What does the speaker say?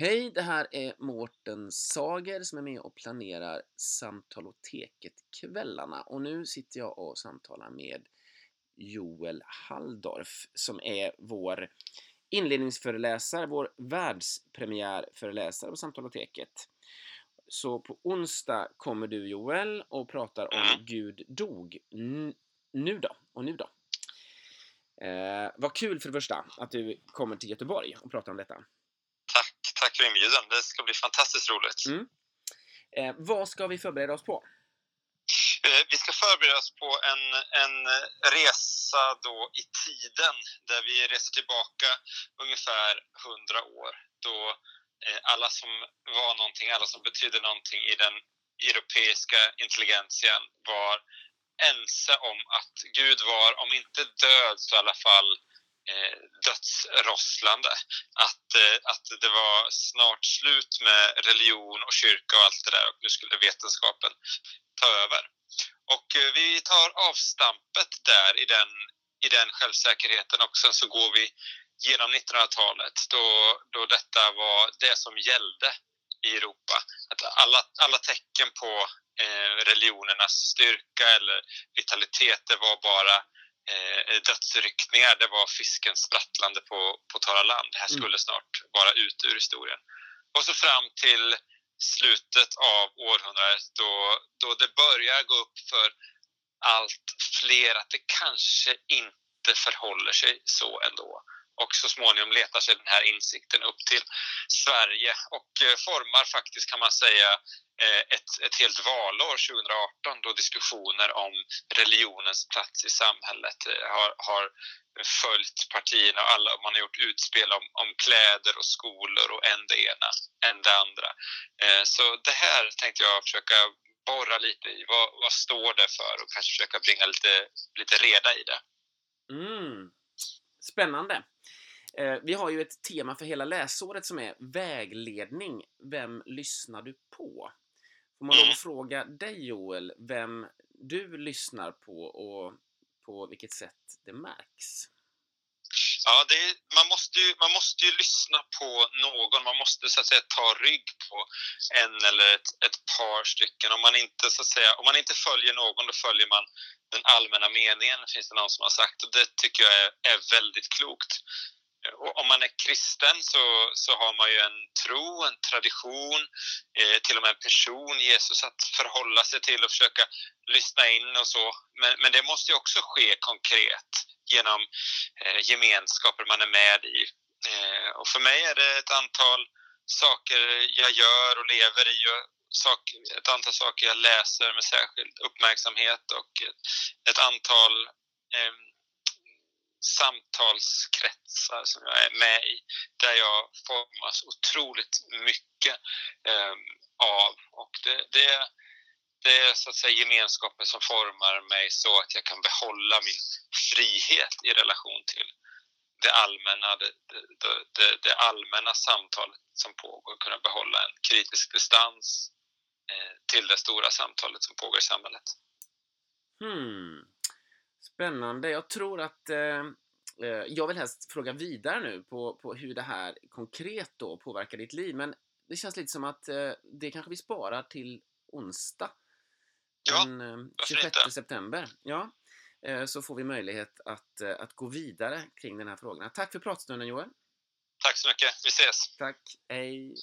Hej, det här är Mårten Sager som är med och planerar Samtaloteket-kvällarna. Och nu sitter jag och samtalar med Joel Halldorf som är vår inledningsföreläsare, vår världspremiärföreläsare på Samtaloteket. Så på onsdag kommer du Joel och pratar om. Gud dog. N- nu då? Och nu då? Eh, vad kul för det första att du kommer till Göteborg och pratar om detta. Tack, för inbjudan. Det ska bli fantastiskt roligt. Mm. Eh, vad ska vi förbereda oss på? Eh, Vi ska förbereda oss på en, en resa då i tiden där vi reser tillbaka ungefär 100 år. Då eh, alla som var någonting, alla som betydde någonting i den europeiska intelligentian var ense om att Gud var, om inte död, så i alla fall eh, dödsrosslande. Att, eh, att det var snart slut med religion och kyrka och allt det där och nu skulle vetenskapen ta över. Och eh, vi tar avstampet där i den, i den självsäkerheten och sen så går vi genom 1900-talet då, då detta var det som gällde i Europa. Att alla, alla tecken på eh, religionernas styrka eller vitalitet, det var bara eh, dödsryckningar. Det var fisken sprattlande på, på torra land. Det här Mm. skulle snart vara ut ur historien. Och så fram till slutet av århundradet då, då det börjar gå upp för allt fler att det kanske inte förhåller sig så ändå. Och så småningom letar sig den här insikten upp till Sverige och eh, formar faktiskt kan man säga eh, Eh, ett, ett helt valår 2018 då diskussioner om religionens plats i samhället eh, har, har följt partierna och alla, man har gjort utspel om, om kläder och skolor och en det ena, en det andra. Eh, Så det här tänkte jag försöka borra lite i. Vad, vad står det för och kanske försöka bringa lite, lite reda i det. Mm. Spännande! Eh, vi har ju ett tema för hela läsåret som är vägledning. Vem lyssnar du på? Får man lov Mm. att fråga dig Joel, vem du lyssnar på och på vilket sätt det märks? Ja, det man, måste ju, man måste ju lyssna på någon. Man måste så att säga ta rygg på en eller ett, ett par stycken. Om man, inte, så att säga, om man inte följer någon, då följer man den allmänna meningen, finns det någon som har sagt. Och det tycker jag är, är väldigt klokt. Och om man är kristen så, så har man ju en tro, en tradition, eh, till och med en person, Jesus, att förhålla sig till och försöka lyssna in och så. Men, men det måste ju också ske konkret genom eh, gemenskaper man är med i. Eh, och för mig är det ett antal saker jag gör och lever i och sak, ett antal saker jag läser med särskild uppmärksamhet och ett, ett antal eh, samtalskretsar som jag är med i där jag formas otroligt mycket eh, av. Och det, det, det är så att säga gemenskapen som formar mig så att jag kan behålla min frihet i relation till det allmänna, det, det, det, det allmänna samtalet som pågår, kunna behålla en kritisk distans eh, till det stora samtalet som pågår i samhället. Hmm. Spännande. Jag tror att eh, eh, jag vill helst fråga vidare nu på, på hur det här konkret då påverkar ditt liv. Men det känns lite som att eh, det kanske vi sparar till onsdag. Ja, den eh, varför 26 inte? september. Ja. Eh, så får vi möjlighet att, eh, att gå vidare kring den här frågan. Tack för pratstunden Joel. Tack så mycket, vi ses! Tack. Hej.